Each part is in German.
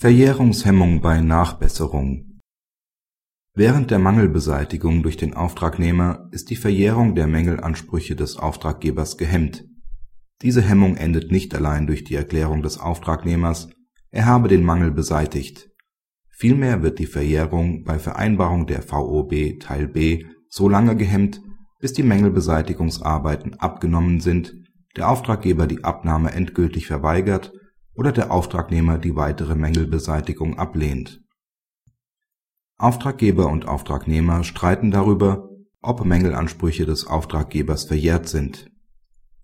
Verjährungshemmung bei Nachbesserung Während der Mangelbeseitigung durch den Auftragnehmer ist die Verjährung der Mängelansprüche des Auftraggebers gehemmt. Diese Hemmung endet nicht allein durch die Erklärung des Auftragnehmers, er habe den Mangel beseitigt. Vielmehr wird die Verjährung bei Vereinbarung der VOB Teil B so lange gehemmt, bis die Mängelbeseitigungsarbeiten abgenommen sind, der Auftraggeber die Abnahme endgültig verweigert oder der Auftragnehmer die weitere Mängelbeseitigung ablehnt. Auftraggeber und Auftragnehmer streiten darüber, ob Mängelansprüche des Auftraggebers verjährt sind.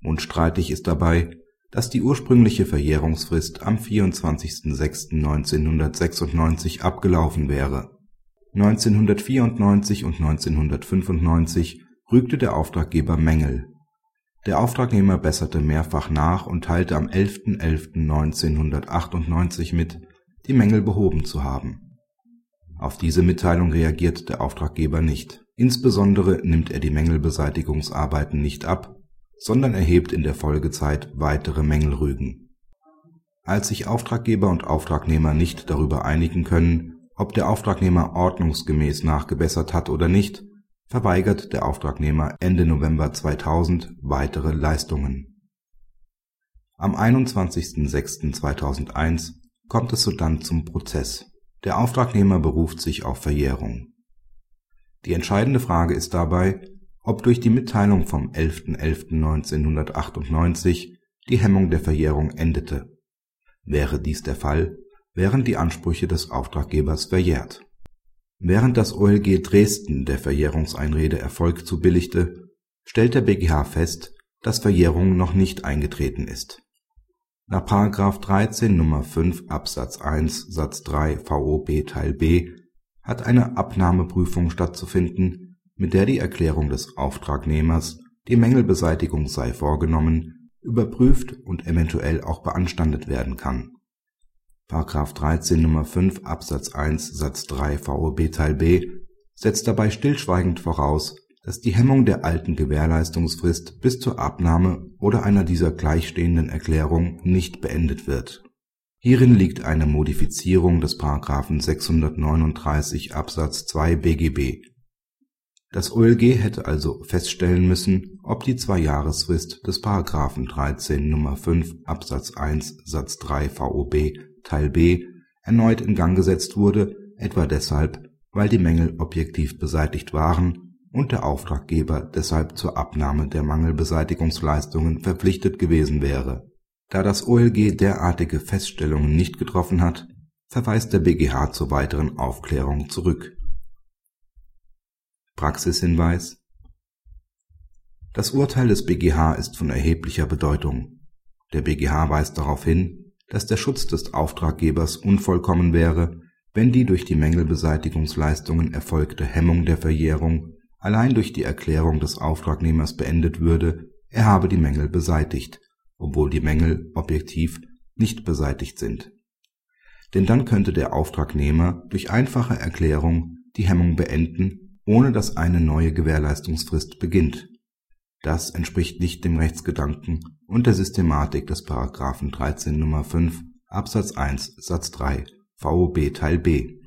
Unstreitig ist dabei, dass die ursprüngliche Verjährungsfrist am 24.06.1996 abgelaufen wäre. 1994 und 1995 rügte der Auftraggeber Mängel der Auftragnehmer besserte mehrfach nach und teilte am 11.11.1998 mit, die Mängel behoben zu haben. Auf diese Mitteilung reagiert der Auftraggeber nicht. Insbesondere nimmt er die Mängelbeseitigungsarbeiten nicht ab, sondern erhebt in der Folgezeit weitere Mängelrügen. Als sich Auftraggeber und Auftragnehmer nicht darüber einigen können, ob der Auftragnehmer ordnungsgemäß nachgebessert hat oder nicht verweigert der Auftragnehmer Ende November 2000 weitere Leistungen. Am 21.06.2001 kommt es sodann zum Prozess. Der Auftragnehmer beruft sich auf Verjährung. Die entscheidende Frage ist dabei, ob durch die Mitteilung vom 11.11.1998 die Hemmung der Verjährung endete. Wäre dies der Fall, wären die Ansprüche des Auftraggebers verjährt Während das OLG Dresden der Verjährungseinrede Erfolg zubilligte, stellt der BgH fest, dass Verjährung noch nicht eingetreten ist. Nach § 13 Nr. 5 Absatz 1 Satz 3 VOB Teil b hat eine Abnahmeprüfung stattzufinden, mit der die Erklärung des Auftragnehmers, die Mängelbeseitigung sei vorgenommen, überprüft und eventuell auch beanstandet werden kann § 13 Nr. 5 Absatz 1 Satz 3 VOB Teil b setzt dabei stillschweigend voraus, dass die Hemmung der alten Gewährleistungsfrist bis zur Abnahme oder einer dieser gleichstehenden Erklärung nicht beendet wird. Hierin liegt eine Modifizierung des § 639 Absatz 2 BGB. Das OLG hätte also feststellen müssen, ob die Zweijahresfrist des § 13 Nr. 5 Absatz 1 Satz 3 VOB Teil B erneut in Gang gesetzt wurde, etwa deshalb, weil die Mängel objektiv beseitigt waren und der Auftraggeber deshalb zur Abnahme der Mangelbeseitigungsleistungen verpflichtet gewesen wäre. Da das OLG derartige Feststellungen nicht getroffen hat, verweist der BGH zur weiteren Aufklärung zurück. Praxishinweis Das Urteil des BGH ist von erheblicher Bedeutung. Der BGH weist darauf hin dass der Schutz des Auftraggebers unvollkommen wäre, wenn die durch die Mängelbeseitigungsleistungen erfolgte Hemmung der Verjährung allein durch die Erklärung des Auftragnehmers beendet würde, er habe die Mängel beseitigt, obwohl die Mängel objektiv nicht beseitigt sind. Denn dann könnte der Auftragnehmer durch einfache Erklärung die Hemmung beenden, ohne dass eine neue Gewährleistungsfrist beginnt das entspricht nicht dem Rechtsgedanken und der Systematik des § 13 Nr. 5 Absatz 1 Satz 3 VOB Teil b